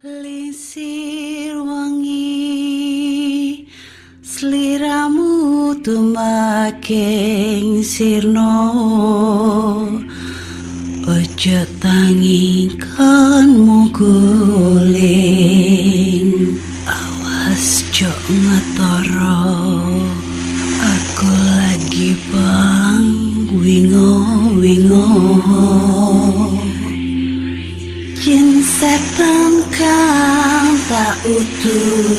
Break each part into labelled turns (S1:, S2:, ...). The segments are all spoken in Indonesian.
S1: Lisir wangi Seliramu tumaking sirno. Ojo tangikanmu guling Awas jok ngetoro. Aku lagi bang wingo wingo. Jin setan kang tak Dadio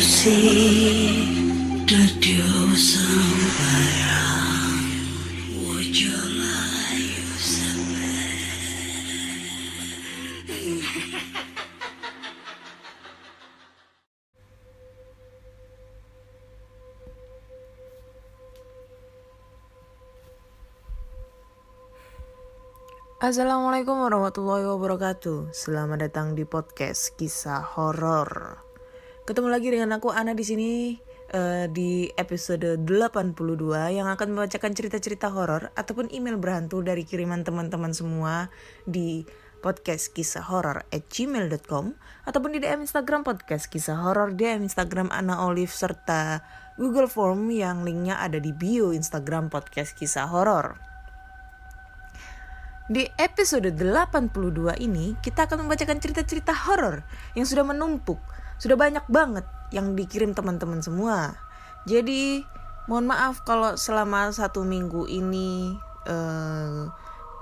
S2: Assalamualaikum warahmatullahi wabarakatuh. Selamat datang di podcast kisah horor. Ketemu lagi dengan aku Ana di sini eh, di episode 82 yang akan membacakan cerita-cerita horor ataupun email berhantu dari kiriman teman-teman semua di podcast kisah horor at gmail.com ataupun di DM Instagram podcast kisah horor DM Instagram Ana Olive serta Google Form yang linknya ada di bio Instagram podcast kisah horor. Di episode 82 ini kita akan membacakan cerita-cerita horor yang sudah menumpuk, sudah banyak banget yang dikirim teman-teman semua. Jadi mohon maaf kalau selama satu minggu ini eh,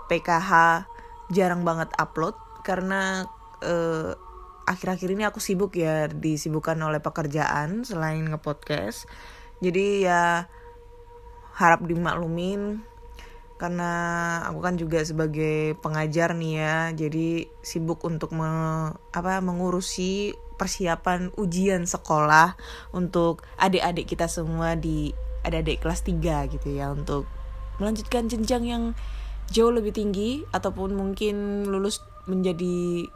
S2: PKH jarang banget upload karena eh, akhir-akhir ini aku sibuk ya disibukkan oleh pekerjaan selain ngepodcast. Jadi ya harap dimaklumin karena aku kan juga sebagai pengajar nih ya jadi sibuk untuk me, apa mengurusi persiapan ujian sekolah untuk adik-adik kita semua di adik-adik kelas 3 gitu ya untuk melanjutkan jenjang yang jauh lebih tinggi ataupun mungkin lulus menjadi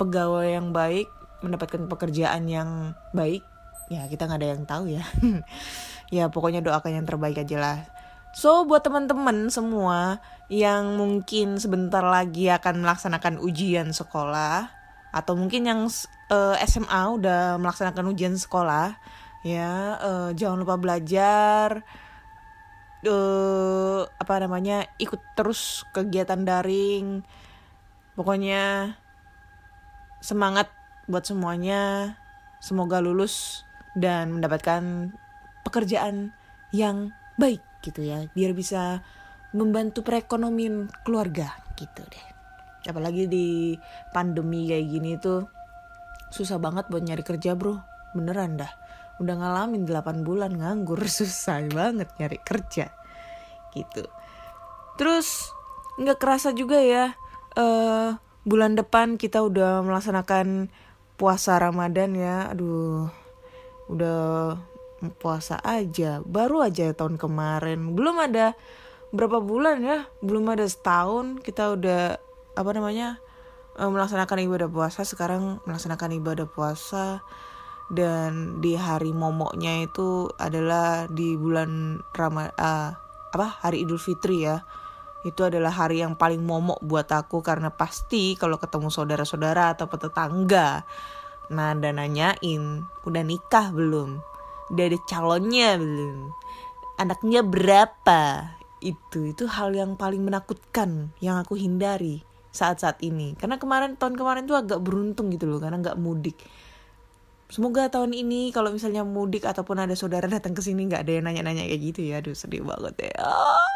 S2: pegawai yang baik mendapatkan pekerjaan yang baik. Ya kita nggak ada yang tahu ya. Ya pokoknya doakan yang terbaik aja lah So buat teman-teman semua yang mungkin sebentar lagi akan melaksanakan ujian sekolah atau mungkin yang uh, SMA udah melaksanakan ujian sekolah ya uh, jangan lupa belajar uh, apa namanya ikut terus kegiatan daring. Pokoknya semangat buat semuanya. Semoga lulus dan mendapatkan pekerjaan yang baik gitu ya biar bisa membantu perekonomian keluarga gitu deh. Apalagi di pandemi kayak gini tuh susah banget buat nyari kerja bro. Beneran dah. Udah ngalamin 8 bulan nganggur. Susah banget nyari kerja. Gitu. Terus nggak kerasa juga ya uh, bulan depan kita udah melaksanakan puasa Ramadan ya. Aduh udah puasa aja. Baru aja tahun kemarin. Belum ada berapa bulan ya. Belum ada setahun kita udah apa namanya eh, melaksanakan ibadah puasa. Sekarang melaksanakan ibadah puasa. Dan di hari momoknya itu adalah di bulan Rama uh, apa hari Idul Fitri ya. Itu adalah hari yang paling momok buat aku karena pasti kalau ketemu saudara-saudara atau tetangga nah dan nanyain udah nikah belum udah ada calonnya belum. Anaknya berapa? Itu itu hal yang paling menakutkan yang aku hindari saat-saat ini. Karena kemarin tahun kemarin tuh agak beruntung gitu loh karena nggak mudik. Semoga tahun ini kalau misalnya mudik ataupun ada saudara datang ke sini nggak ada yang nanya-nanya kayak gitu ya. Aduh sedih banget ya. Ah,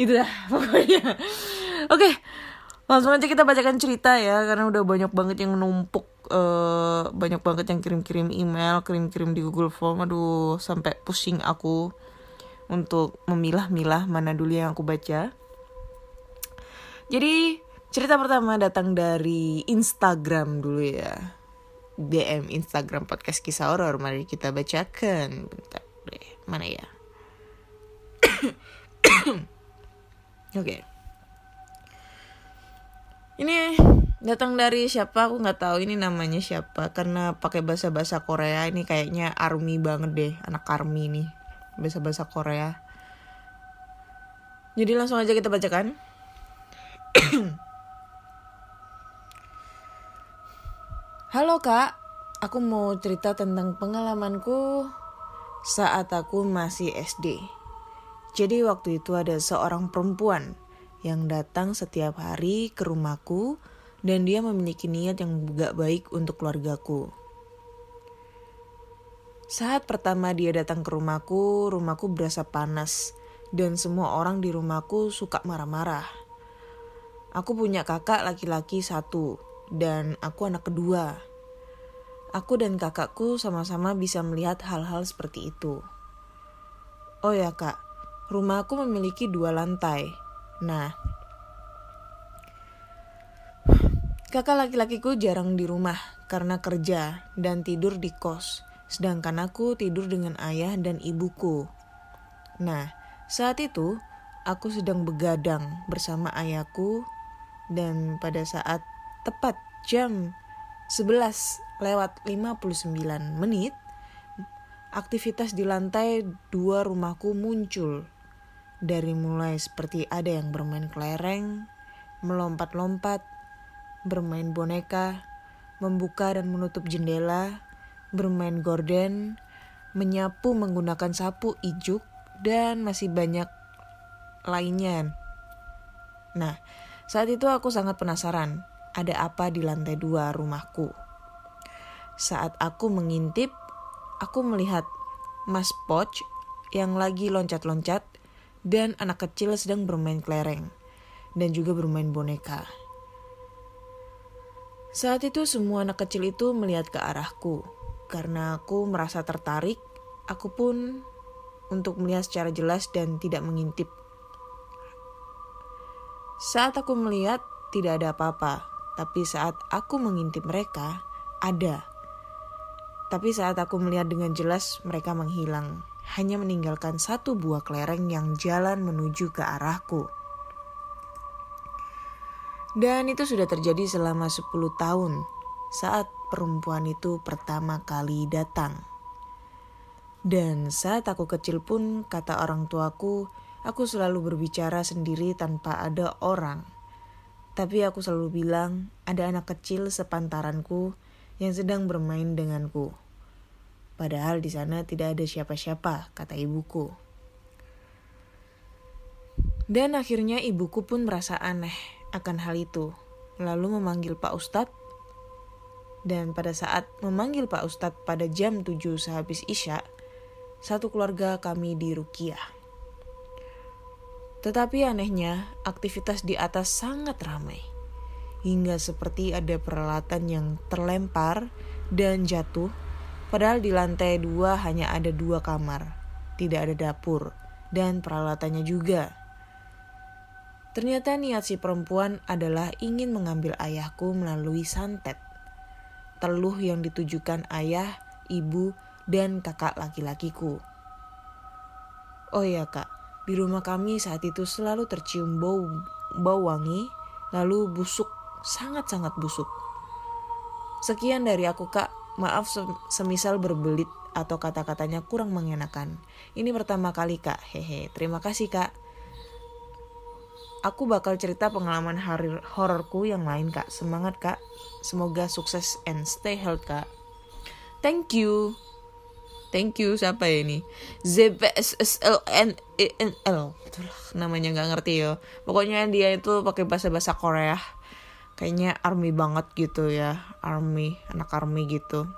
S2: itu dah pokoknya. Oke langsung aja kita bacakan cerita ya karena udah banyak banget yang numpuk uh, banyak banget yang kirim-kirim email, kirim-kirim di Google Form. Aduh, sampai pusing aku untuk memilah-milah mana dulu yang aku baca. Jadi, cerita pertama datang dari Instagram dulu ya. DM Instagram podcast kisah horor. Mari kita bacakan. Bentar deh, mana ya? Oke. okay. Ini datang dari siapa? Aku nggak tahu ini namanya siapa. Karena pakai bahasa bahasa Korea ini kayaknya army banget deh. Anak army nih bahasa bahasa Korea. Jadi langsung aja kita bacakan. Halo kak. Aku mau cerita tentang pengalamanku saat aku masih SD. Jadi waktu itu ada seorang perempuan yang datang setiap hari ke rumahku dan dia memiliki niat yang gak baik untuk keluargaku. Saat pertama dia datang ke rumahku, rumahku berasa panas dan semua orang di rumahku suka marah-marah. Aku punya kakak laki-laki satu dan aku anak kedua. Aku dan kakakku sama-sama bisa melihat hal-hal seperti itu. Oh ya kak, rumahku memiliki dua lantai. Nah, kakak laki-lakiku jarang di rumah karena kerja dan tidur di kos, sedangkan aku tidur dengan ayah dan ibuku. Nah, saat itu aku sedang begadang bersama ayahku dan pada saat tepat jam 11 lewat 59 menit, aktivitas di lantai dua rumahku muncul. Dari mulai seperti ada yang bermain kelereng, melompat-lompat, bermain boneka, membuka dan menutup jendela, bermain gorden, menyapu menggunakan sapu ijuk, dan masih banyak lainnya. Nah, saat itu aku sangat penasaran, ada apa di lantai dua rumahku. Saat aku mengintip, aku melihat Mas Poch yang lagi loncat-loncat dan anak kecil sedang bermain kelereng dan juga bermain boneka. Saat itu semua anak kecil itu melihat ke arahku. Karena aku merasa tertarik, aku pun untuk melihat secara jelas dan tidak mengintip. Saat aku melihat, tidak ada apa-apa. Tapi saat aku mengintip mereka, ada. Tapi saat aku melihat dengan jelas mereka menghilang, hanya meninggalkan satu buah kelereng yang jalan menuju ke arahku. Dan itu sudah terjadi selama 10 tahun saat perempuan itu pertama kali datang. Dan saat aku kecil pun kata orang tuaku, aku selalu berbicara sendiri tanpa ada orang. Tapi aku selalu bilang ada anak kecil sepantaranku yang sedang bermain denganku. Padahal di sana tidak ada siapa-siapa, kata ibuku. Dan akhirnya ibuku pun merasa aneh akan hal itu, lalu memanggil Pak Ustadz. Dan pada saat memanggil Pak Ustadz pada jam 7 sehabis Isya, satu keluarga kami di Rukiah. Tetapi anehnya, aktivitas di atas sangat ramai hingga seperti ada peralatan yang terlempar dan jatuh, padahal di lantai dua hanya ada dua kamar, tidak ada dapur, dan peralatannya juga. Ternyata niat si perempuan adalah ingin mengambil ayahku melalui santet. Teluh yang ditujukan ayah, ibu, dan kakak laki-lakiku. Oh ya kak, di rumah kami saat itu selalu tercium bau bau wangi, lalu busuk sangat-sangat busuk. Sekian dari aku kak, maaf semisal berbelit atau kata-katanya kurang mengenakan. Ini pertama kali kak, hehe. Terima kasih kak. Aku bakal cerita pengalaman hororku yang lain kak. Semangat kak. Semoga sukses and stay healthy kak. Thank you. Thank you siapa ya ini? ZBSSLN L. Itulah namanya nggak ngerti ya. Pokoknya dia itu pakai bahasa bahasa Korea kayaknya army banget gitu ya army anak army gitu.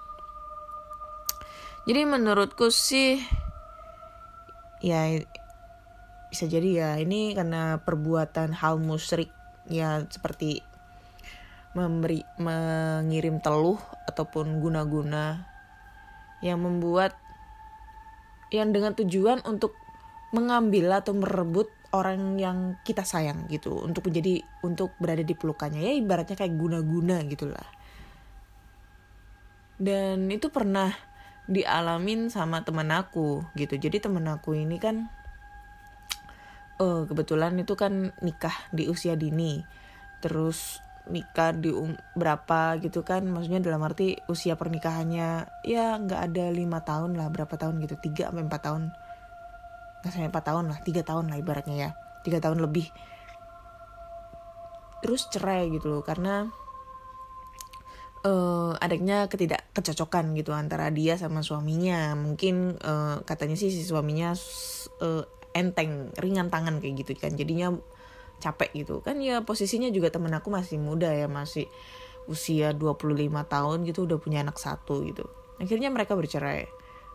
S2: Jadi menurutku sih ya bisa jadi ya ini karena perbuatan hal musyrik ya seperti memberi mengirim teluh ataupun guna-guna yang membuat yang dengan tujuan untuk mengambil atau merebut orang yang kita sayang gitu untuk menjadi untuk berada di pelukannya. Ya ibaratnya kayak guna-guna gitulah. Dan itu pernah dialamin sama temen aku gitu. Jadi temen aku ini kan uh, kebetulan itu kan nikah di usia dini. Terus nikah di um, berapa gitu kan maksudnya dalam arti usia pernikahannya ya nggak ada lima tahun lah berapa tahun gitu tiga sampai empat tahun nggak sampai empat tahun lah tiga tahun lah ibaratnya ya. Tiga tahun lebih. Terus cerai gitu loh karena eh adanya ketidak kecocokan gitu antara dia sama suaminya. Mungkin eh, katanya sih si suaminya eh, enteng ringan tangan kayak gitu kan. Jadinya capek gitu. Kan ya posisinya juga temen aku masih muda ya masih usia 25 tahun gitu udah punya anak satu gitu. Akhirnya mereka bercerai.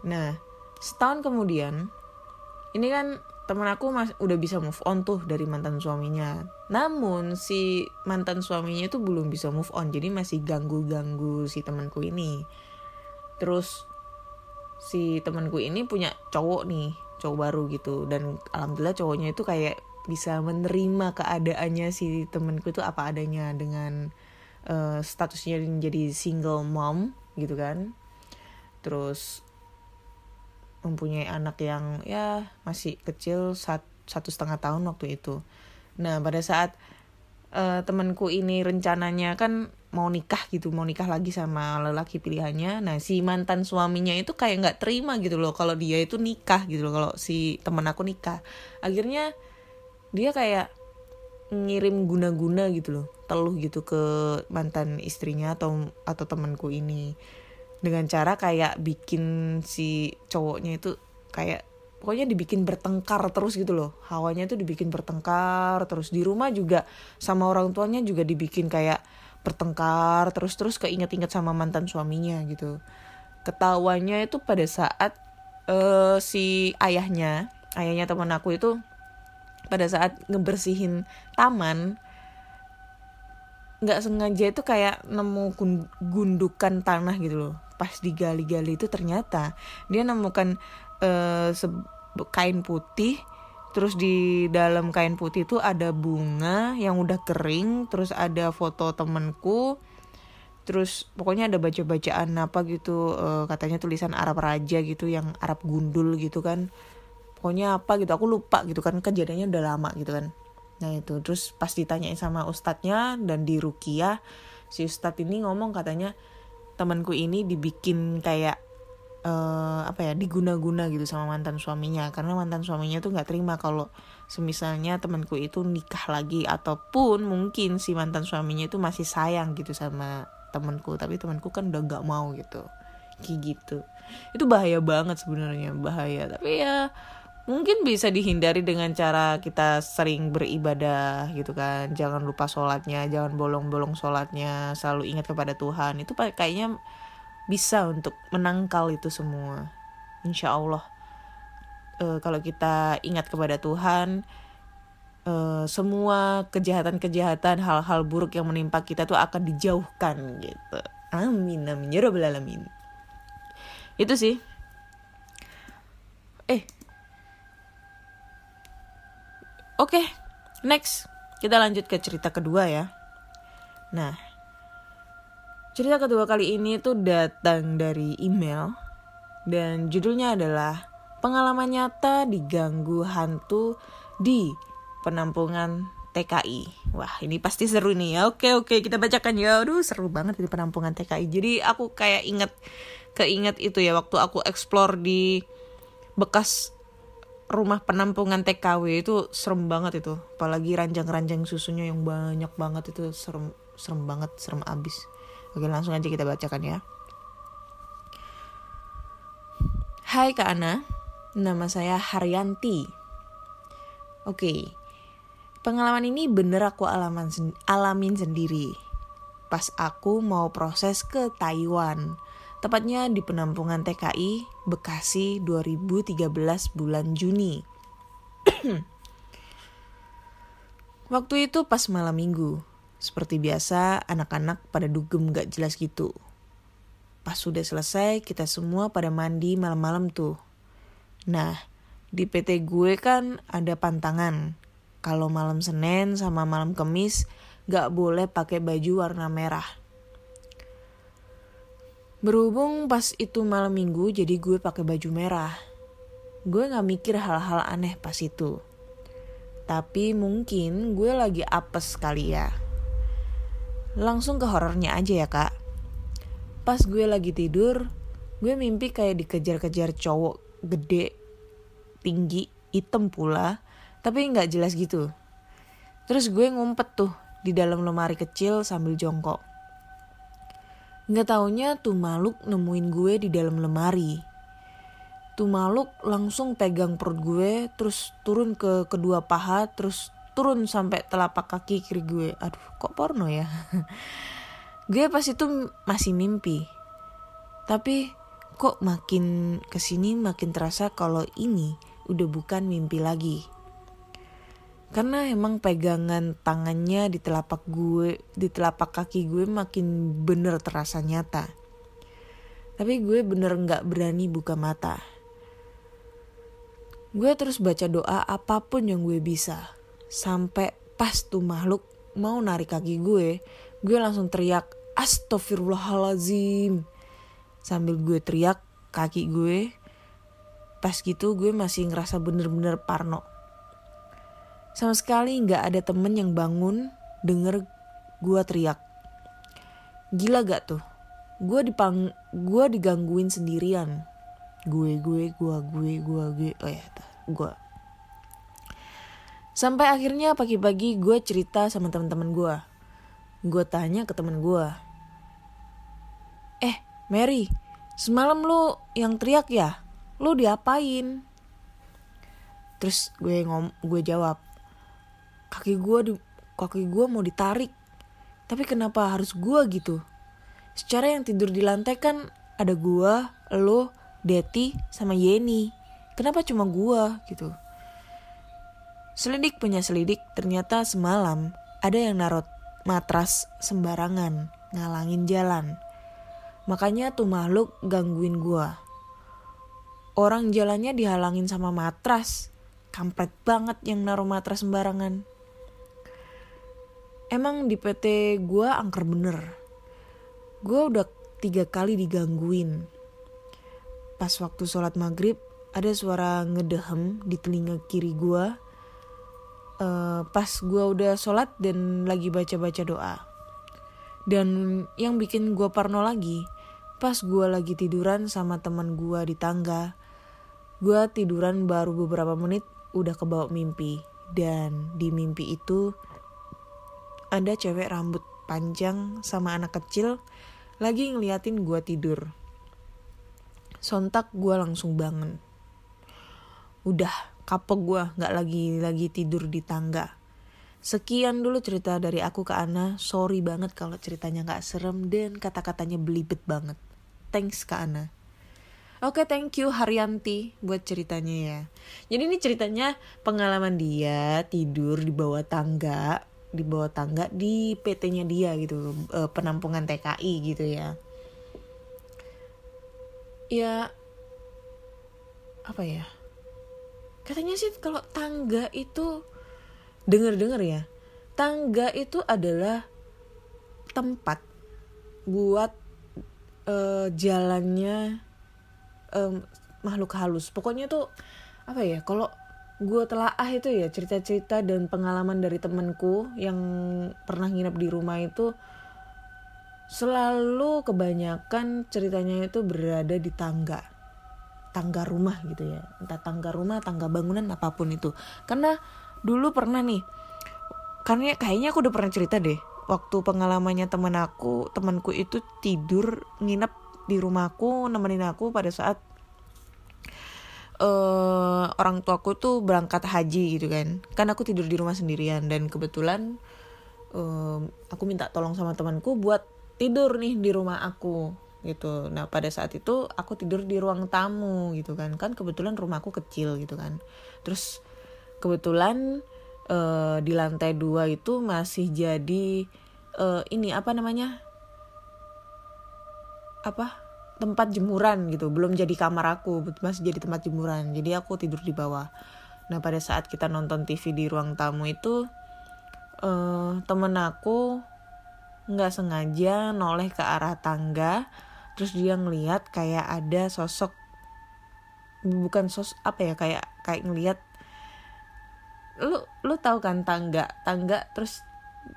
S2: Nah setahun kemudian ini kan temen aku mas udah bisa move on tuh dari mantan suaminya. Namun si mantan suaminya itu belum bisa move on jadi masih ganggu-ganggu si temanku ini. Terus si temanku ini punya cowok nih cowok baru gitu. Dan alhamdulillah cowoknya itu kayak bisa menerima keadaannya si temanku itu apa adanya dengan eh, statusnya menjadi single mom gitu kan. Terus mempunyai anak yang ya masih kecil sat, satu setengah tahun waktu itu. Nah pada saat eh, temanku ini rencananya kan mau nikah gitu, mau nikah lagi sama lelaki pilihannya. Nah si mantan suaminya itu kayak nggak terima gitu loh kalau dia itu nikah gitu loh kalau si teman aku nikah. Akhirnya dia kayak ngirim guna-guna gitu loh, teluh gitu ke mantan istrinya atau atau temanku ini dengan cara kayak bikin si cowoknya itu kayak pokoknya dibikin bertengkar terus gitu loh. Hawanya tuh dibikin bertengkar terus di rumah juga sama orang tuanya juga dibikin kayak bertengkar terus terus keinget-inget sama mantan suaminya gitu. Ketawanya itu pada saat eh, si ayahnya ayahnya teman aku itu pada saat ngebersihin taman nggak sengaja itu kayak nemu gun- gundukan tanah gitu loh pas digali-gali itu ternyata dia nemukan se- kain putih terus di dalam kain putih itu ada bunga yang udah kering terus ada foto temenku terus pokoknya ada baca-bacaan apa gitu eh, katanya tulisan Arab Raja gitu yang Arab gundul gitu kan. Pokoknya apa gitu aku lupa gitu kan kejadiannya udah lama gitu kan. Nah itu. Terus pas ditanyain sama ustadznya dan di rukiah si ustadz ini ngomong katanya temanku ini dibikin kayak eh, apa ya diguna-guna gitu sama mantan suaminya. Karena mantan suaminya tuh nggak terima kalau semisalnya temanku itu nikah lagi. Ataupun mungkin si mantan suaminya itu masih sayang gitu sama temanku. Tapi temanku kan udah nggak mau gitu. Kayak gitu. Itu bahaya banget sebenarnya. Bahaya. Tapi ya mungkin bisa dihindari dengan cara kita sering beribadah gitu kan. Jangan lupa sholatnya jangan bolong-bolong sholatnya selalu ingat kepada Tuhan. Itu kayaknya bisa untuk menangkal itu semua. Insya Allah Eh, kalau kita ingat kepada Tuhan eh, semua kejahatan-kejahatan hal-hal buruk yang menimpa kita tuh akan dijauhkan gitu. Amin amin. Ya rabbal alamin. Itu sih eh Oke, next kita lanjut ke cerita kedua ya. Nah, cerita kedua kali ini tuh datang dari email dan judulnya adalah pengalaman nyata diganggu hantu di penampungan TKI. Wah, ini pasti seru nih ya. Oke, oke, kita bacakan ya. Aduh, seru banget di penampungan TKI. Jadi aku kayak inget keinget itu ya waktu aku explore di bekas rumah penampungan TKW itu serem banget itu. Apalagi ranjang-ranjang susunya yang banyak banget itu serem serem banget serem abis. Oke langsung aja kita bacakan ya. Hai Kak Ana nama saya Haryanti. Oke pengalaman ini bener aku alamin sendiri. Pas aku mau proses ke Taiwan tepatnya di penampungan TKI Bekasi 2013 bulan Juni. Waktu itu pas malam minggu, seperti biasa anak-anak pada dugem gak jelas gitu. Pas sudah selesai, kita semua pada mandi malam-malam tuh. Nah, di PT gue kan ada pantangan. Kalau malam Senin sama malam Kamis gak boleh pakai baju warna merah. Berhubung pas itu malam minggu jadi gue pakai baju merah. Gue gak mikir hal-hal aneh pas itu. Tapi mungkin gue lagi apes kali ya. Langsung ke horornya aja ya kak. Pas gue lagi tidur, gue mimpi kayak dikejar-kejar cowok gede, tinggi, hitam pula, tapi nggak jelas gitu. Terus gue ngumpet tuh di dalam lemari kecil sambil jongkok. Nggak taunya tuh makhluk nemuin gue di dalam lemari. Tuh makhluk langsung pegang perut gue, terus turun ke kedua paha, terus turun sampai telapak kaki kiri gue. Aduh, kok porno ya? gue pas itu masih mimpi. Tapi kok makin ke sini makin terasa kalau ini udah bukan mimpi lagi. Karena emang pegangan tangannya di telapak gue, di telapak kaki gue makin bener terasa nyata. Tapi gue bener gak berani buka mata. Gue terus baca doa apa pun yang gue bisa. Sampai pas tuh makhluk mau narik kaki gue, gue langsung teriak Astagfirullahalazim. Sambil gue teriak kaki gue, pas gitu gue masih ngerasa bener-bener parno sama sekali nggak ada temen yang bangun denger gue teriak. Gila gak tuh? Gue dipang, gue digangguin sendirian. Gue, gue, gue, gue, gue, gue, oh ya, gue. Sampai akhirnya pagi-pagi gue cerita sama teman-teman gue. Gue tanya ke temen gue. Eh, Mary, semalam lu yang teriak ya? Lu diapain? Terus gue ngom, gue jawab, kaki gue di kaki gue mau ditarik. Tapi kenapa harus gue gitu? Secara yang tidur di lantai kan ada gue lo Deti sama Yeni. Kenapa cuma gue gitu? Selidik punya selidik ternyata semalam ada yang narot matras sembarangan ngalangin jalan. Makanya tuh makhluk gangguin gue orang jalannya dihalangin sama matras. Kampret banget yang naruh matras sembarangan emang di PT gue angker bener. Gue udah tiga kali digangguin. Pas waktu sholat maghrib ada suara ngedehem di telinga kiri gue. Uh, pas gue udah sholat dan lagi baca-baca doa. Dan yang bikin gue parno lagi, pas gue lagi tiduran sama teman gue di tangga, gue tiduran baru beberapa menit udah kebawa mimpi. Dan di mimpi itu ada cewek rambut panjang sama anak kecil lagi ngeliatin gue tidur. Sontak gue langsung bangun. Udah kapok gue gak lagi lagi tidur di tangga. Sekian dulu cerita dari aku ke Ana. Sorry banget kalau ceritanya gak serem dan kata-katanya belibet banget. Thanks ke Ana. Oke, okay, thank you Haryanti buat ceritanya ya. Jadi ini ceritanya pengalaman dia tidur di bawah tangga di bawah tangga di PT-nya dia gitu e, penampungan TKI gitu ya. Ya apa ya? Katanya sih kalau tangga itu denger-denger ya tangga itu adalah tempat buat uh, jalannya um, makhluk halus. Pokoknya tuh apa ya kalau gue telah ah itu ya cerita-cerita dan pengalaman dari temenku yang pernah nginep di rumah itu selalu kebanyakan ceritanya itu berada di tangga. Tangga rumah gitu ya. Entah tangga rumah tangga bangunan apa pun itu. Karena dulu pernah nih karena kayaknya aku udah pernah cerita deh waktu pengalamannya temen aku temanku itu tidur nginep di rumahku nemenin aku pada saat uh, orang tuaku tuh berangkat haji gitu kan. Kan aku tidur di rumah sendirian dan kebetulan uh, aku minta tolong sama temanku buat tidur nih di rumah aku gitu. Nah pada saat itu aku tidur di ruang tamu gitu kan. Kan kebetulan rumahku kecil gitu kan. Terus kebetulan uh, di lantai dua itu masih jadi uh, ini apa namanya? Apa tempat jemuran gitu. Belum jadi kamar aku masih jadi tempat jemuran. Jadi aku tidur di bawah. Nah pada saat kita nonton TV di ruang tamu itu uh, temen aku nggak sengaja noleh ke arah tangga. Terus dia ngeliat kayak ada sosok bukan sos apa ya kayak kayak ngeliat lu lu tahu kan tangga tangga? Terus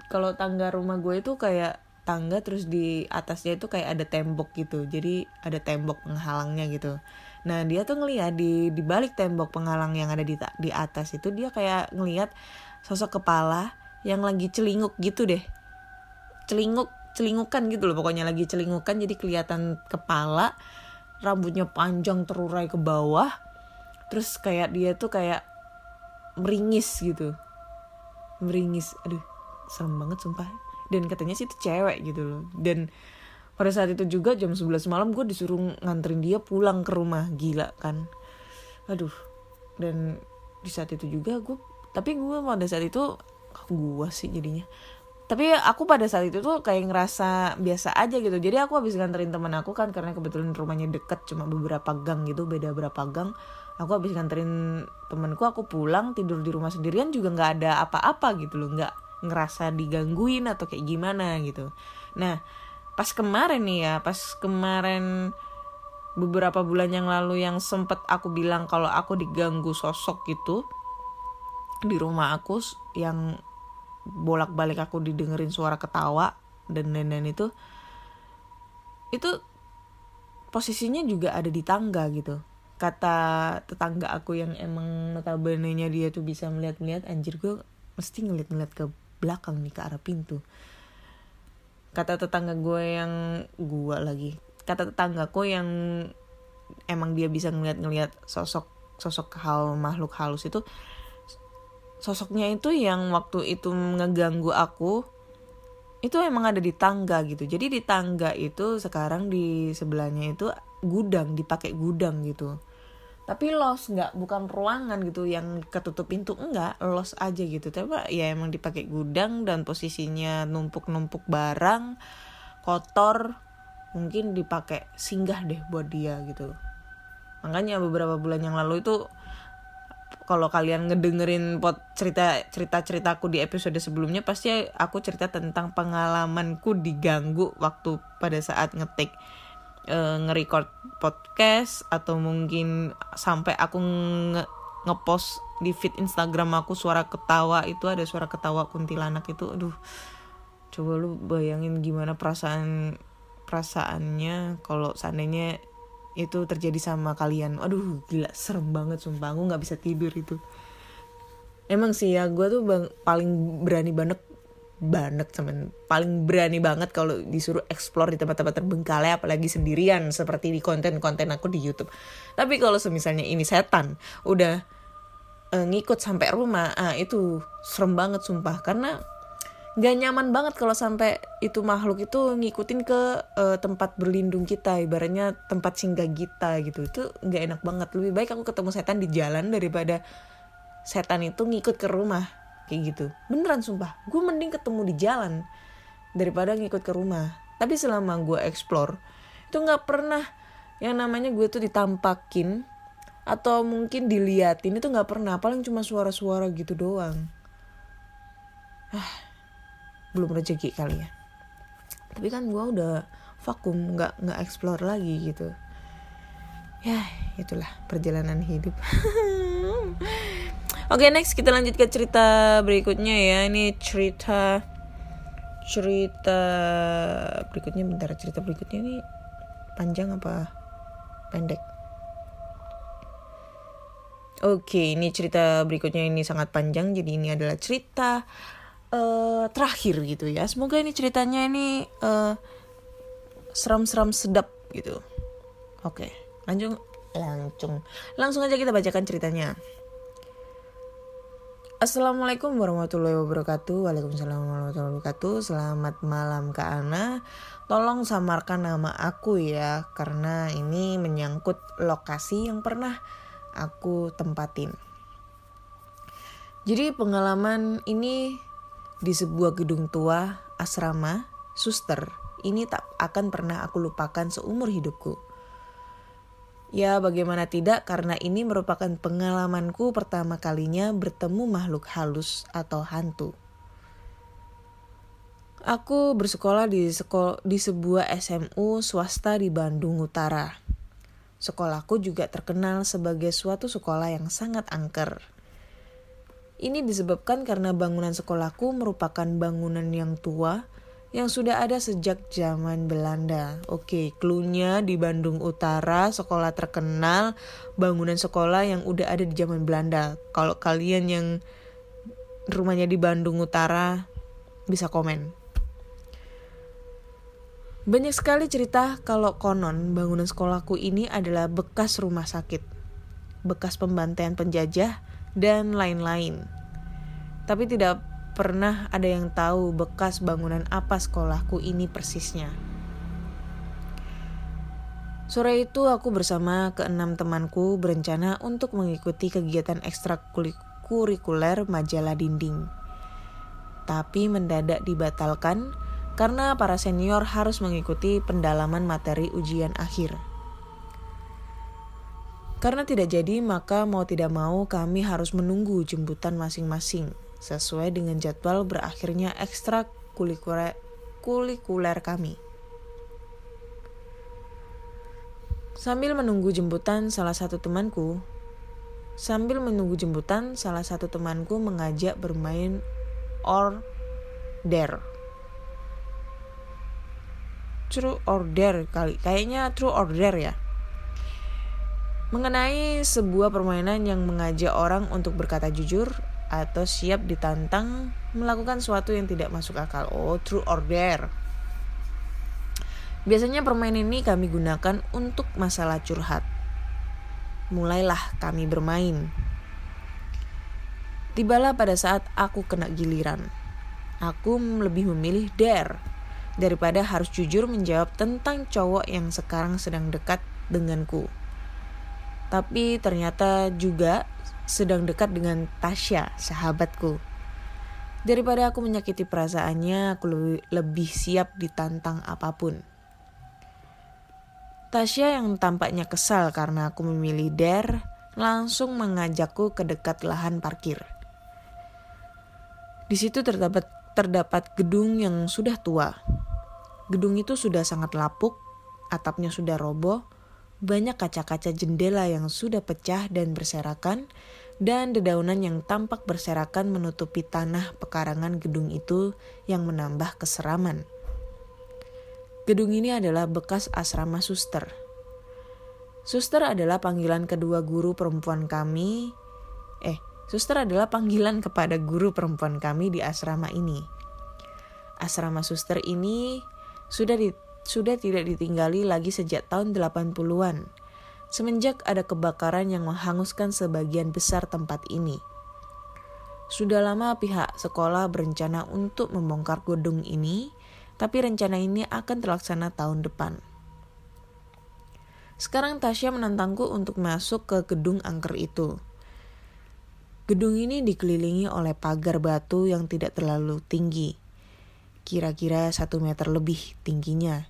S2: kalau tangga rumah gue itu kayak tangga terus di atasnya itu kayak ada tembok gitu. Jadi ada tembok penghalangnya gitu. Nah dia tuh ngeliat di di balik tembok penghalang yang ada di di atas itu dia kayak ngeliat sosok kepala yang lagi celinguk gitu deh. Celinguk celingukan gitu loh pokoknya lagi celingukan jadi kelihatan kepala rambutnya panjang terurai ke bawah terus kayak dia tuh kayak meringis gitu. Meringis aduh serem banget sumpah dan katanya sih itu cewek gitu loh. Dan pada saat itu juga jam 11 malam gue disuruh nganterin dia pulang ke rumah. Gila kan. Aduh. Dan di saat itu juga gue tapi gue pada saat itu gue sih jadinya? Tapi aku pada saat itu tuh kayak ngerasa biasa aja gitu. Jadi aku habis nganterin teman aku kan karena kebetulan rumahnya deket cuma beberapa gang gitu beda berapa gang. Aku habis nganterin temanku aku pulang tidur di rumah sendirian juga nggak ada apa-apa gitu loh. Nggak ngerasa digangguin atau kayak gimana gitu. Nah pas kemarin nih ya pas kemarin beberapa bulan yang lalu yang sempet aku bilang kalau aku diganggu sosok gitu di rumah aku yang bolak-balik aku didengerin suara ketawa dan lain-lain itu itu posisinya juga ada di tangga gitu. Kata tetangga aku yang emang notabene-nya dia tuh bisa melihat-melihat anjir gue mesti ngeliat-ngeliat ke belakang nih ke arah pintu. Kata tetangga gue yang gue lagi kata tetanggaku yang emang dia bisa ngeliat-ngeliat sosok sosok hal makhluk halus itu sosoknya itu yang waktu itu ngeganggu aku itu emang ada di tangga gitu. Jadi di tangga itu sekarang di sebelahnya itu gudang dipakai gudang gitu tapi los nggak bukan ruangan gitu yang ketutup pintu enggak los aja gitu. Tapi ya emang dipakai gudang dan posisinya numpuk-numpuk barang kotor mungkin dipakai singgah deh buat dia gitu. Makanya beberapa bulan yang lalu itu kalau kalian ngedengerin pot cerita cerita ceritaku di episode sebelumnya pasti aku cerita tentang pengalamanku diganggu waktu pada saat ngetik e, nge-record podcast atau mungkin sampai aku nge ngepost di feed Instagram aku suara ketawa itu ada suara ketawa kuntilanak itu aduh. Coba lu bayangin gimana perasaan perasaannya kalau seandainya itu terjadi sama kalian. Aduh gila serem banget sumpah aku nggak bisa tidur itu. Emang sih ya gue tuh bang, paling berani banget banget temen. Paling berani banget kalau disuruh explore di tempat-tempat terbengkalai apalagi sendirian seperti di konten-konten aku di YouTube. Tapi kalau semisalnya ini setan udah uh, ngikut sampai rumah ah itu serem banget sumpah. Karena gak nyaman banget kalau sampai itu makhluk itu ngikutin ke uh, tempat berlindung kita ibaratnya tempat singgah kita gitu. Itu nggak enak banget. Lebih baik aku ketemu setan di jalan daripada setan itu ngikut ke rumah kayak gitu. Beneran sumpah. Gue mending ketemu di jalan daripada ngikut ke rumah. Tapi selama gue explore itu nggak pernah yang namanya gue tuh ditampakin atau mungkin diliatin itu nggak pernah. Paling cuma suara-suara gitu doang. Ah belum rezeki kali ya. Tapi kan gue udah vakum nggak nggak explore lagi gitu. Ya itulah perjalanan hidup Oke okay, next kita lanjut ke cerita berikutnya ya ini cerita cerita berikutnya bentar cerita berikutnya ini panjang apa pendek Oke, okay, ini cerita berikutnya ini sangat panjang. Jadi ini adalah cerita uh, terakhir gitu ya. Semoga ini ceritanya ini uh, seram-seram sedap gitu. Oke, lanjut langsung langsung aja kita bacakan ceritanya. Assalamualaikum warahmatullahi wabarakatuh. Waalaikumsalam warahmatullahi wabarakatuh. Selamat malam Kak Ana. Tolong samarkan nama aku ya Karena ini menyangkut lokasi yang pernah aku tempatin. Jadi pengalaman ini di sebuah gedung tua, asrama, suster, ini tak akan pernah aku lupakan seumur hidupku. Ya, bagaimana tidak, karena ini merupakan pengalamanku pertama kalinya bertemu makhluk halus atau hantu. Aku bersekolah di, sekol di sebuah SMU swasta di Bandung Utara. Sekolahku juga terkenal sebagai suatu sekolah yang sangat angker. Ini disebabkan karena bangunan sekolahku merupakan bangunan yang tua yang sudah ada sejak zaman Belanda. Oke, klunya di Bandung Utara, sekolah terkenal, bangunan sekolah yang udah ada di zaman Belanda. Kalau kalian yang rumahnya di Bandung Utara bisa komen. Banyak sekali cerita kalau konon bangunan sekolahku ini adalah bekas rumah sakit, bekas pembantaian penjajah, dan lain-lain. Tapi tidak pernah ada yang tahu bekas bangunan apa sekolahku ini persisnya. Sore itu aku bersama keenam temanku berencana untuk mengikuti kegiatan ekstrakurikuler majalah dinding. Tapi mendadak dibatalkan karena para senior harus mengikuti pendalaman materi ujian akhir. Karena tidak jadi, maka mau tidak mau kami harus menunggu jemputan masing-masing sesuai dengan jadwal berakhirnya ekstrakurikuler kami. Sambil menunggu jemputan salah satu temanku, sambil menunggu jemputan salah satu temanku mengajak bermain or dare. True or dare kali, kayaknya true or dare ya. Mengenai sebuah permainan yang mengajak orang untuk berkata jujur atau siap ditantang melakukan sesuatu yang tidak masuk akal. Oh, true or dare. Biasanya permainan ini kami gunakan untuk masalah curhat. Mulailah kami bermain. Tibalah pada saat aku kena giliran. Aku lebih memilih dare daripada harus jujur menjawab tentang cowok yang sekarang sedang dekat denganku. Tapi ternyata juga sedang dekat dengan Tasya, sahabatku. Daripada aku menyakiti perasaannya, aku lebih, lebih siap ditantang apa pun. Tasya yang tampaknya kesal karena aku memilih Dare langsung mengajakku ke dekat lahan parkir. Di situ terdapat terdapat gedung yang sudah tua. Gedung itu sudah sangat lapuk, atapnya sudah roboh, banyak kaca-kaca jendela yang sudah pecah dan berserakan, dan dedaunan yang tampak berserakan menutupi tanah pekarangan gedung itu yang menambah keseraman. Gedung ini adalah bekas asrama suster. Suster adalah panggilan kedua guru perempuan kami. Eh, suster adalah panggilan kepada guru perempuan kami di asrama ini. Asrama suster ini sudah di, sudah tidak ditinggali lagi sejak tahun 80-an. Semenjak ada kebakaran yang menghanguskan sebagian besar tempat ini. Sudah lama pihak sekolah berencana untuk membongkar gedung ini tapi rencana ini akan terlaksana tahun depan. Sekarang Tasya menantangku untuk masuk ke gedung angker itu. Gedung ini dikelilingi oleh pagar batu yang tidak terlalu tinggi, kira-kira satu meter lebih tingginya,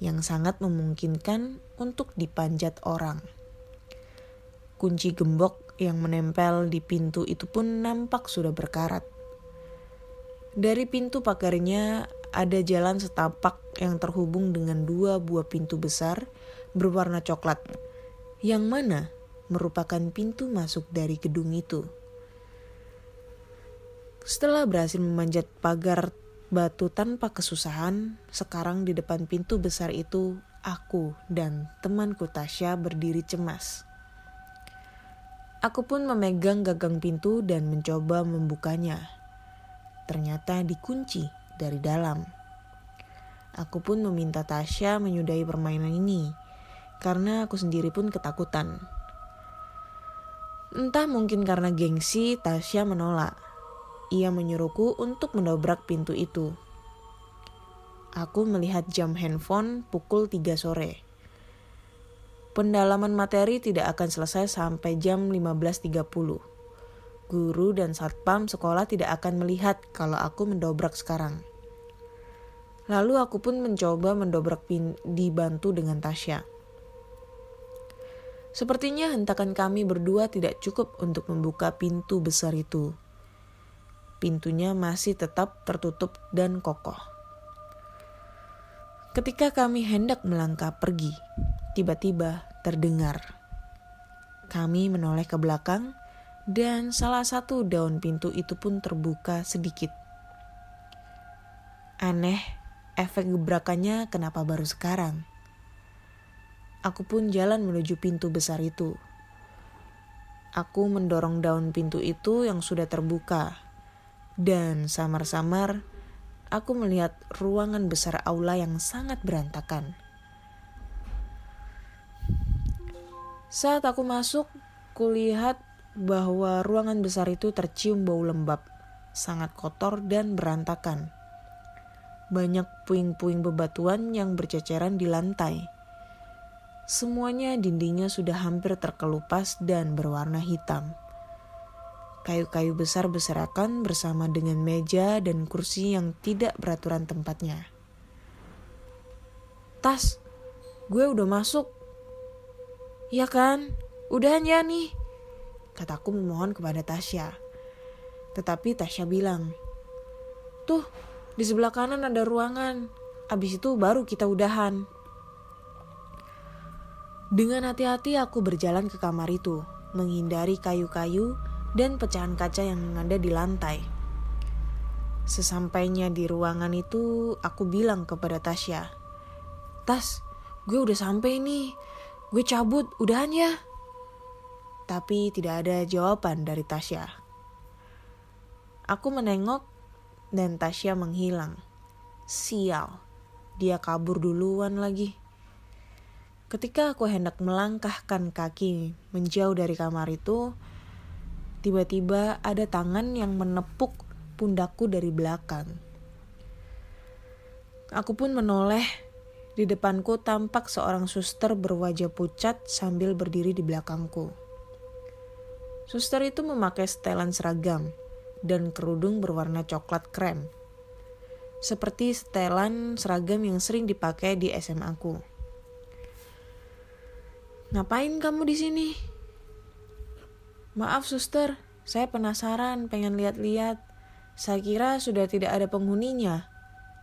S2: yang sangat memungkinkan untuk dipanjat orang. Kunci gembok yang menempel di pintu itu pun nampak sudah berkarat. Dari pintu pagarnya ada jalan setapak yang terhubung dengan dua buah pintu besar berwarna coklat, yang mana merupakan pintu masuk dari gedung itu. Setelah berhasil memanjat pagar batu tanpa kesusahan, sekarang di depan pintu besar itu aku dan temanku Tasya berdiri cemas. Aku pun memegang gagang pintu dan mencoba membukanya. Ternyata dikunci dari dalam. Aku pun meminta Tasya menyudahi permainan ini, karena aku sendiri pun ketakutan. Entah mungkin karena gengsi, Tasya menolak. Ia menyuruhku untuk mendobrak pintu itu. Aku melihat jam handphone pukul 3 sore. Pendalaman materi tidak akan selesai sampai jam 15.30. Guru dan satpam sekolah tidak akan melihat kalau aku mendobrak sekarang. Lalu aku pun mencoba mendobrak pin dibantu dengan Tasya. Sepertinya hentakan kami berdua tidak cukup untuk membuka pintu besar itu. Pintunya masih tetap tertutup dan kokoh. Ketika kami hendak melangkah pergi, tiba-tiba terdengar. Kami menoleh ke belakang dan salah satu daun pintu itu pun terbuka sedikit. Aneh efek gebrakannya kenapa baru sekarang. Aku pun jalan menuju pintu besar itu. Aku mendorong daun pintu itu yang sudah terbuka. Dan samar-samar aku melihat ruangan besar aula yang sangat berantakan. Saat aku masuk, kulihat bahwa ruangan besar itu tercium bau lembab, sangat kotor dan berantakan. Banyak puing-puing bebatuan yang berceceran di lantai. Semuanya dindingnya sudah hampir terkelupas dan berwarna hitam. Kayu-kayu besar berserakan bersama dengan meja dan kursi yang tidak beraturan tempatnya. Tas, gue udah masuk. Ya kan? Udahan ya nih. Kataku memohon kepada Tasya. Tetapi Tasya bilang, Tuh, di sebelah kanan ada ruangan. Abis itu baru kita udahan. Dengan hati-hati aku berjalan ke kamar itu, menghindari kayu-kayu dan pecahan kaca yang ada di lantai. Sesampainya di ruangan itu, aku bilang kepada Tasya, Tas, gue udah sampai nih. Gue cabut, udahan ya. Tapi tidak ada jawaban dari Tasya. Aku menengok dan Tasya menghilang. Sial, dia kabur duluan lagi. Ketika aku hendak melangkahkan kaki menjauh dari kamar itu, tiba-tiba ada tangan yang menepuk pundakku dari belakang. Aku pun menoleh. Di depanku tampak seorang suster berwajah pucat sambil berdiri di belakangku. Suster itu memakai setelan seragam dan kerudung berwarna coklat krem. Seperti setelan seragam yang sering dipakai di SMA aku. Ngapain kamu di sini? Maaf suster, saya penasaran pengen lihat-lihat. Saya kira sudah tidak ada penghuninya.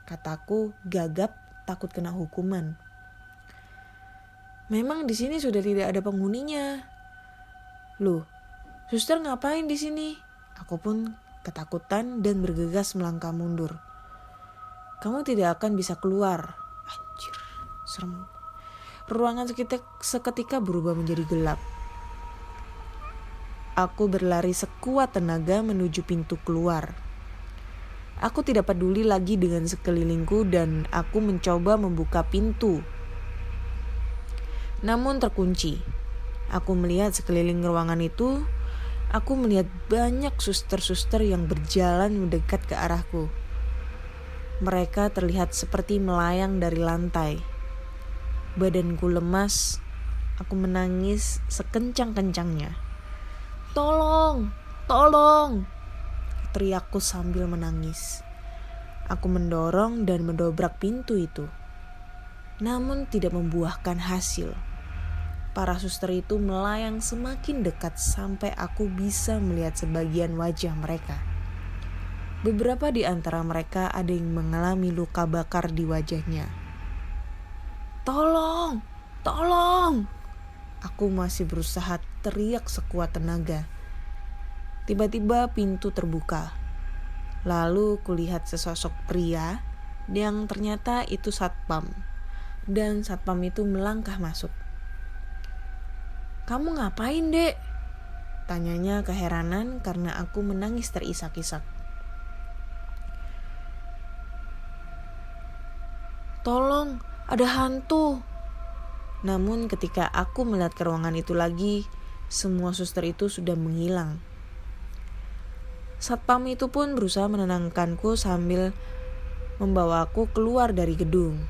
S2: Kataku gagap takut kena hukuman. Memang di sini sudah tidak ada penghuninya. Loh, Suster ngapain di sini? Aku pun ketakutan dan bergegas melangkah mundur. Kamu tidak akan bisa keluar. Anjir, serem. Ruangan seketika, berubah menjadi gelap. Aku berlari sekuat tenaga menuju pintu keluar. Aku tidak peduli lagi dengan sekelilingku dan aku mencoba membuka pintu. Namun terkunci. Aku melihat sekeliling ruangan itu Aku melihat banyak suster-suster yang berjalan mendekat ke arahku. Mereka terlihat seperti melayang dari lantai. Badanku lemas, aku menangis sekencang-kencangnya. Tolong, tolong! Teriakku sambil menangis. Aku mendorong dan mendobrak pintu itu. Namun tidak membuahkan hasil. Para suster itu melayang semakin dekat sampai aku bisa melihat sebagian wajah mereka. Beberapa di antara mereka ada yang mengalami luka bakar di wajahnya. Tolong, tolong! Aku masih berusaha teriak sekuat tenaga. Tiba-tiba pintu terbuka. Lalu kulihat sesosok pria yang ternyata itu satpam. Dan satpam itu melangkah masuk. Kamu ngapain, Dek? Tanyanya keheranan karena aku menangis terisak-isak. Tolong, ada hantu. Namun ketika aku melihat ke ruangan itu lagi, semua suster itu sudah menghilang. Satpam itu pun berusaha menenangkanku sambil membawaku keluar dari gedung.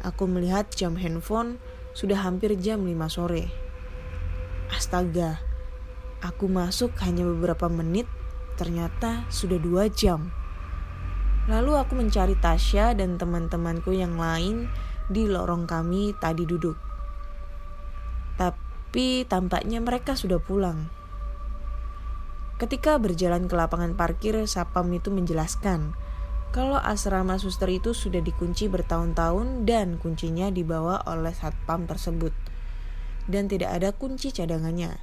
S2: Aku melihat jam handphone sudah hampir jam 5 sore. Astaga, aku masuk hanya beberapa menit, ternyata sudah dua jam. Lalu aku mencari Tasya dan teman-temanku yang lain di lorong kami tadi duduk. Tapi tampaknya mereka sudah pulang. Ketika berjalan ke lapangan parkir, Sapam itu menjelaskan kalau asrama suster itu sudah dikunci bertahun-tahun dan kuncinya dibawa oleh satpam tersebut dan tidak ada kunci cadangannya.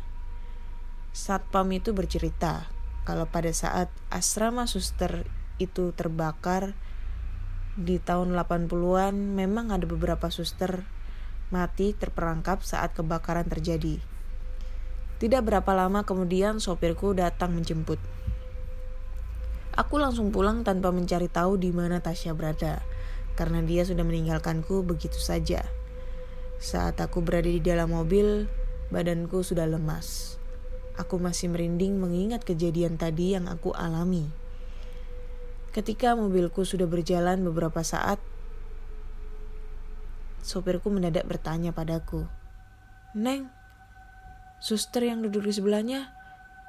S2: Satpam itu bercerita kalau pada saat asrama suster itu terbakar di tahun 80-an memang ada beberapa suster mati terperangkap saat kebakaran terjadi. Tidak berapa lama kemudian sopirku datang menjemput. Aku langsung pulang tanpa mencari tahu di mana Tasya berada, karena dia sudah meninggalkanku begitu saja. Saat aku berada di dalam mobil, badanku sudah lemas. Aku masih merinding mengingat kejadian tadi yang aku alami. Ketika mobilku sudah berjalan beberapa saat, sopirku mendadak bertanya padaku, Neng, suster yang duduk di sebelahnya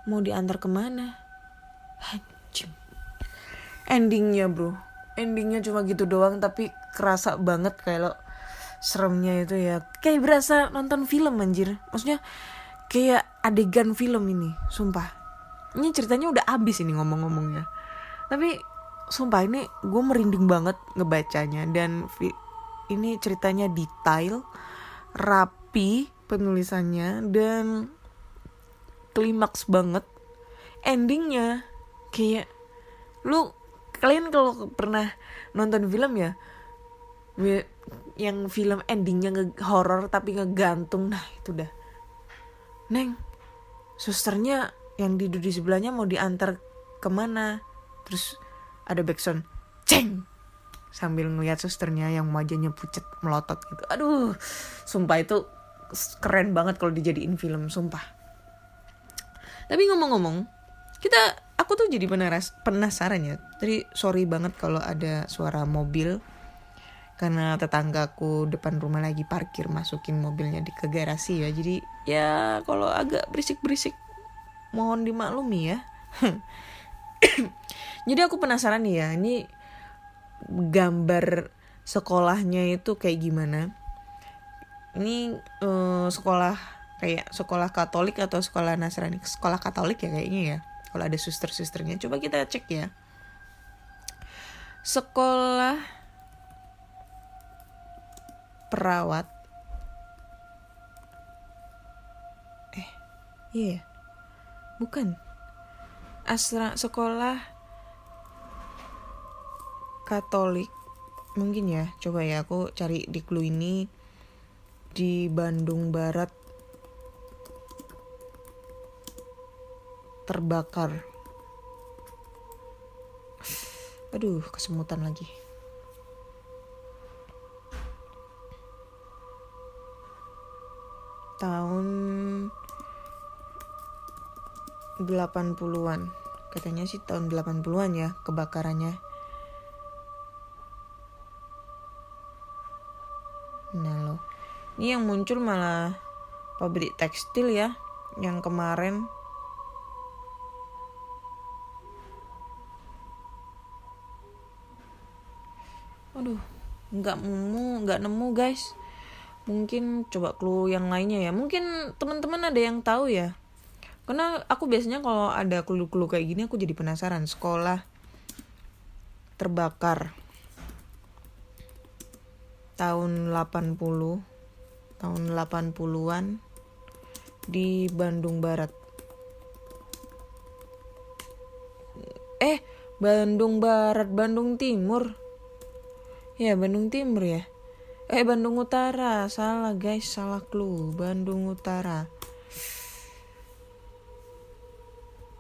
S2: mau diantar ke mana? Anjing. Endingnya bro, endingnya cuma gitu doang tapi kerasa banget lo seremnya itu ya. Kayak berasa nonton film anjir. Maksudnya kayak adegan film ini, sumpah. Ini ceritanya udah abis ini ngomong-ngomongnya. Tapi sumpah ini gue merinding banget ngebacanya dan ini ceritanya detail, rapi penulisannya dan klimaks banget. Endingnya kayak lu kalian kalau pernah nonton film ya yang film endingnya nge horror tapi ngegantung nah itu dah. Neng susternya yang duduk di sebelahnya mau diantar ke mana? Terus ada backsound ceng sambil ngeliat susternya yang wajahnya pucet melotot gitu. Aduh sumpah itu keren banget kalau dijadiin film sumpah. Tapi ngomong-ngomong kita aku tuh jadi penaras, penasaran ya. Tadi sorry banget kalau ada suara mobil karena tetanggaku depan rumah lagi parkir masukin mobilnya di ke garasi ya. Jadi ya kalau agak berisik-berisik mohon dimaklumi ya. Jadi aku penasaran nih ya ini gambar sekolahnya itu kayak gimana? Ini uh, sekolah kayak sekolah Katolik atau sekolah Nasrani? Sekolah Katolik ya kayaknya ya kalau ada suster-susternya. Coba kita cek ya. Sekolah perawat. Eh iya yeah. bukan. Asra sekolah Katolik mungkin ya coba ya aku cari di clue ini di Bandung Barat terbakar. Aduh, kesemutan lagi. Tahun 80-an. Katanya sih tahun 80-an ya kebakarannya. Ini yang muncul malah pabrik tekstil ya. Yang kemarin. Aduh nggak nemu nggak nemu guys. Mungkin coba clue yang lainnya ya. Mungkin teman-teman ada yang tahu ya. Karena aku biasanya kalau ada clue-clue kayak gini aku jadi penasaran. Sekolah terbakar tahun 80 tahun 80-an di Bandung Barat eh Bandung Barat Bandung Timur Ya, Bandung Timur ya. Eh, Bandung Utara. Salah, guys. Salah clue. Bandung Utara.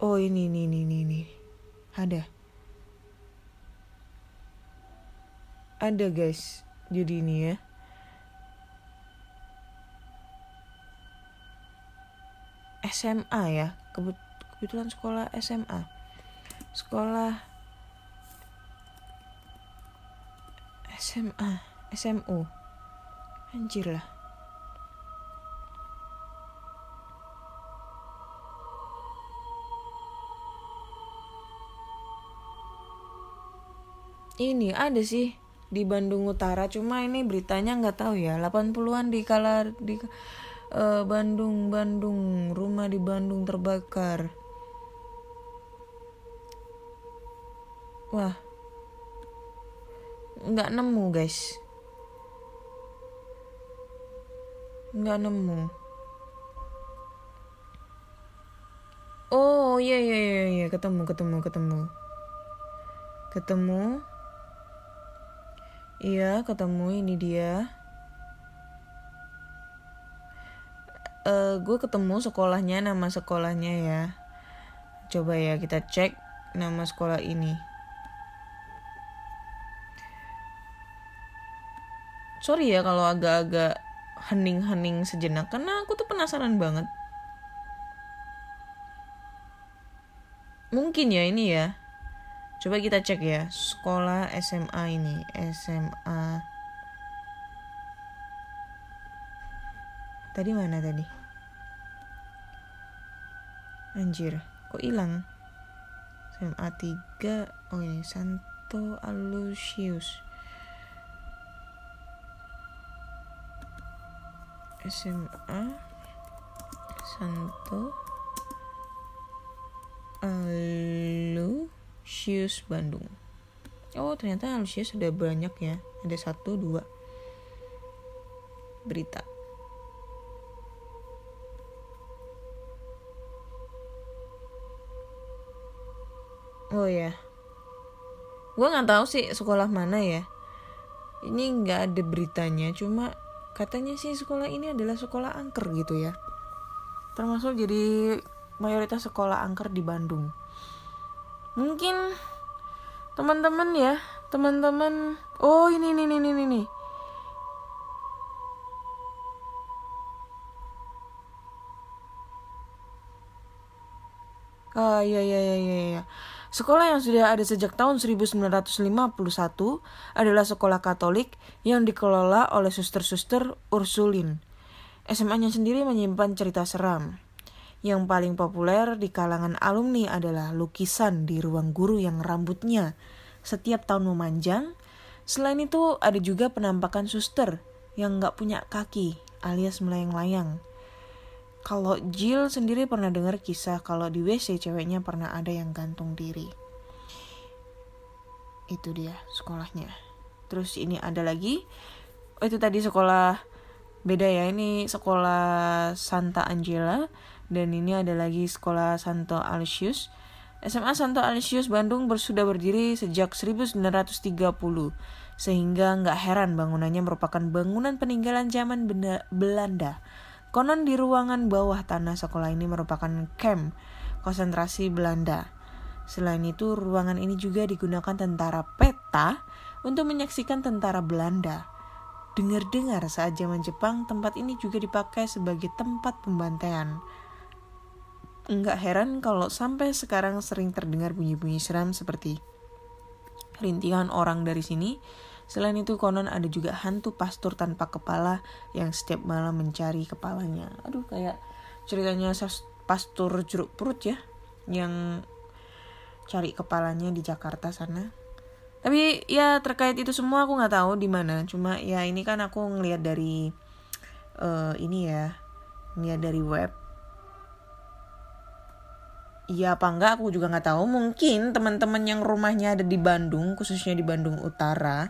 S2: Oh, ini, ini, ini, ini. Ada. Ada, guys. Jadi ini ya. SMA ya. Kebetulan sekolah SMA. Sekolah SMA SMU anjir lah ini ada sih di Bandung Utara cuma ini beritanya nggak tahu ya 80-an di kala di uh, Bandung Bandung rumah di Bandung terbakar. Wah. Nggak nemu guys. Nggak nemu. Oh iya iya iya iya. Ketemu ketemu ketemu. Ketemu. Iya ketemu ini dia uh, gue ketemu sekolahnya nama sekolahnya ya coba ya kita cek nama sekolah ini. Sorry ya kalau agak-agak hening-hening sejenak karena aku tuh penasaran banget. Mungkin ya ini ya. Coba kita cek ya sekolah SMA ini SMA. Tadi mana tadi? Anjir, kok hilang? SMA 3 Oh ini Santo Alusius SMA Santo Alusius Bandung. Oh ternyata Alusius ada banyak ya Ada satu dua Berita Oh ya Gue nggak tahu sih sekolah mana ya. Ini nggak ada beritanya Cuma katanya sih sekolah ini adalah sekolah angker gitu ya. Termasuk jadi mayoritas sekolah angker di Bandung. Mungkin teman-teman ya teman-teman. Oh ini ini ini ini ini. Oh iya iya iya iya. Sekolah yang sudah ada sejak tahun 1951 adalah sekolah Katolik yang dikelola oleh suster-suster Ursulin. SMA-nya sendiri menyimpan cerita seram. Yang paling populer di kalangan alumni adalah lukisan di ruang guru yang rambutnya setiap tahun memanjang. Selain itu ada juga penampakan suster yang nggak punya kaki alias melayang-layang. Kalau Jill sendiri pernah dengar kisah kalau di WC ceweknya pernah ada yang gantung diri. Itu dia sekolahnya. Terus ini ada lagi. Oh itu tadi sekolah beda ya. Ini sekolah Santa Angela dan ini ada lagi sekolah Santo Aloysius. SMA Santo Aloysius Bandung sudah berdiri sejak 1930 sehingga nggak heran bangunannya merupakan bangunan peninggalan zaman Belanda Konon di ruangan bawah tanah sekolah ini merupakan camp konsentrasi Belanda. Selain itu, ruangan ini juga digunakan tentara peta untuk menyaksikan tentara Belanda. Dengar-dengar saat zaman Jepang, tempat ini juga dipakai sebagai tempat pembantaian. Enggak heran kalau sampai sekarang sering terdengar bunyi-bunyi seram seperti rintihan orang dari sini Selain itu konon ada juga hantu pastor tanpa kepala yang setiap malam mencari kepalanya. Aduh kayak ceritanya pastor jeruk perut ya yang cari kepalanya di Jakarta sana. Tapi ya terkait itu semua aku nggak tahu di mana. Cuma ya ini kan aku ngelihat dari uh, ini ya, ngelihat dari web. Iya apa enggak aku juga nggak tahu. Mungkin teman-teman yang rumahnya ada di Bandung, khususnya di Bandung Utara,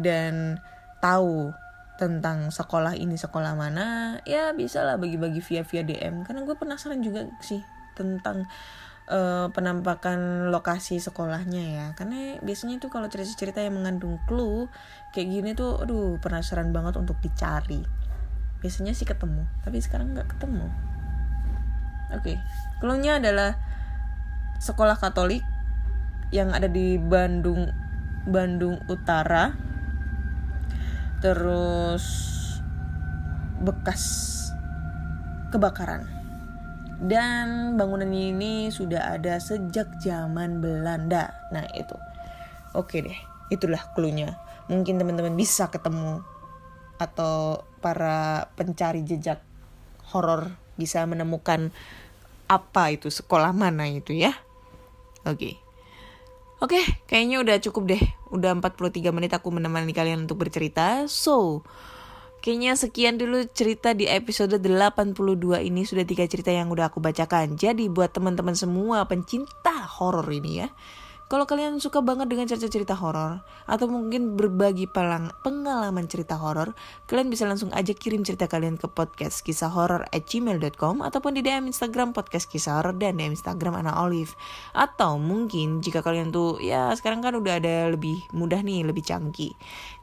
S2: dan tahu tentang sekolah ini sekolah mana ya bisa lah bagi-bagi via via DM karena gue penasaran juga sih tentang uh, penampakan lokasi sekolahnya ya. Karena biasanya itu kalau cerita-cerita yang mengandung clue kayak gini tuh aduh penasaran banget untuk dicari. Biasanya sih ketemu tapi sekarang nggak ketemu oke. Okay. clue-nya adalah sekolah Katolik yang ada di Bandung Bandung Utara. Terus bekas kebakaran. Dan bangunan ini sudah ada sejak zaman Belanda. Nah itu. Oke deh itulah klunya mungkin teman-teman bisa ketemu atau para pencari jejak horor bisa menemukan apa itu sekolah mana itu ya oke Oke, kayaknya udah cukup deh. Udah 43 menit aku menemani kalian untuk bercerita. So, kayaknya sekian dulu cerita di episode 82 ini. Sudah tiga cerita yang udah aku bacakan. Jadi buat teman-teman semua pencinta horor ini ya kalau kalian suka banget dengan cerita-cerita horor atau mungkin berbagi pelang pengalaman cerita horor, kalian bisa langsung aja kirim cerita kalian ke podcast kisah horor at gmail.com ataupun di DM Instagram podcast kisah horor dan DM Instagram Ana Olive. Atau mungkin jika kalian tuh ya sekarang kan udah ada lebih mudah nih, lebih canggih.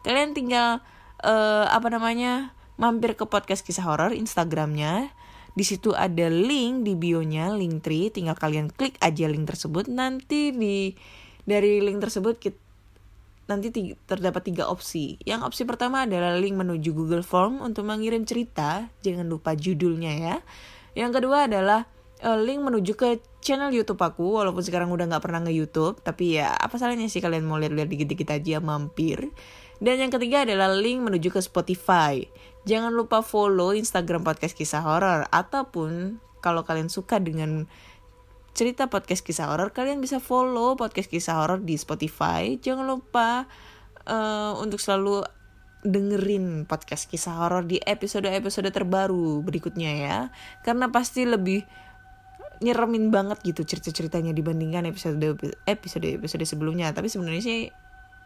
S2: Kalian tinggal uh, apa namanya mampir ke podcast kisah horor Instagramnya Di situ ada link di bionya, link tree. Tinggal kalian klik aja link tersebut. Nanti di dari link tersebut kita nanti terdapat tiga opsi. Yang opsi pertama adalah link menuju Google Form untuk mengirim cerita. Jangan lupa judulnya ya. Yang kedua adalah uh, link menuju ke channel YouTube aku. Walaupun sekarang udah nggak pernah nge YouTube, tapi ya apa salahnya sih kalian mau lihat-lihat dikit-dikit aja mampir. Dan yang ketiga adalah link menuju ke Spotify. Jangan lupa follow Instagram podcast kisah horor ataupun kalau kalian suka dengan cerita podcast kisah horor, kalian bisa follow podcast kisah horor di Spotify. Jangan lupa uh, untuk selalu dengerin podcast kisah horor di episode-episode terbaru berikutnya ya. Karena pasti lebih nyeremin banget gitu cerita-ceritanya dibandingkan episode episode episode sebelumnya. Tapi sebenarnya sih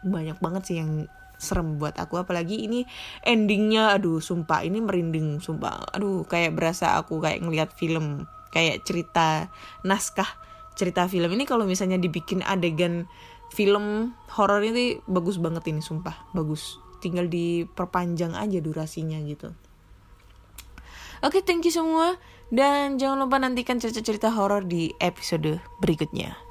S2: banyak banget sih yang serem buat aku. Apalagi ini endingnya aduh sumpah ini merinding sumpah. Aduh kayak berasa aku kayak ngeliat film kayak cerita naskah cerita film. Ini kalau misalnya dibikin adegan film horor ini bagus banget ini sumpah. Bagus. Tinggal diperpanjang aja durasinya gitu. Oke, okay, thank you semua. Dan jangan lupa nantikan cerita-cerita horor di episode berikutnya.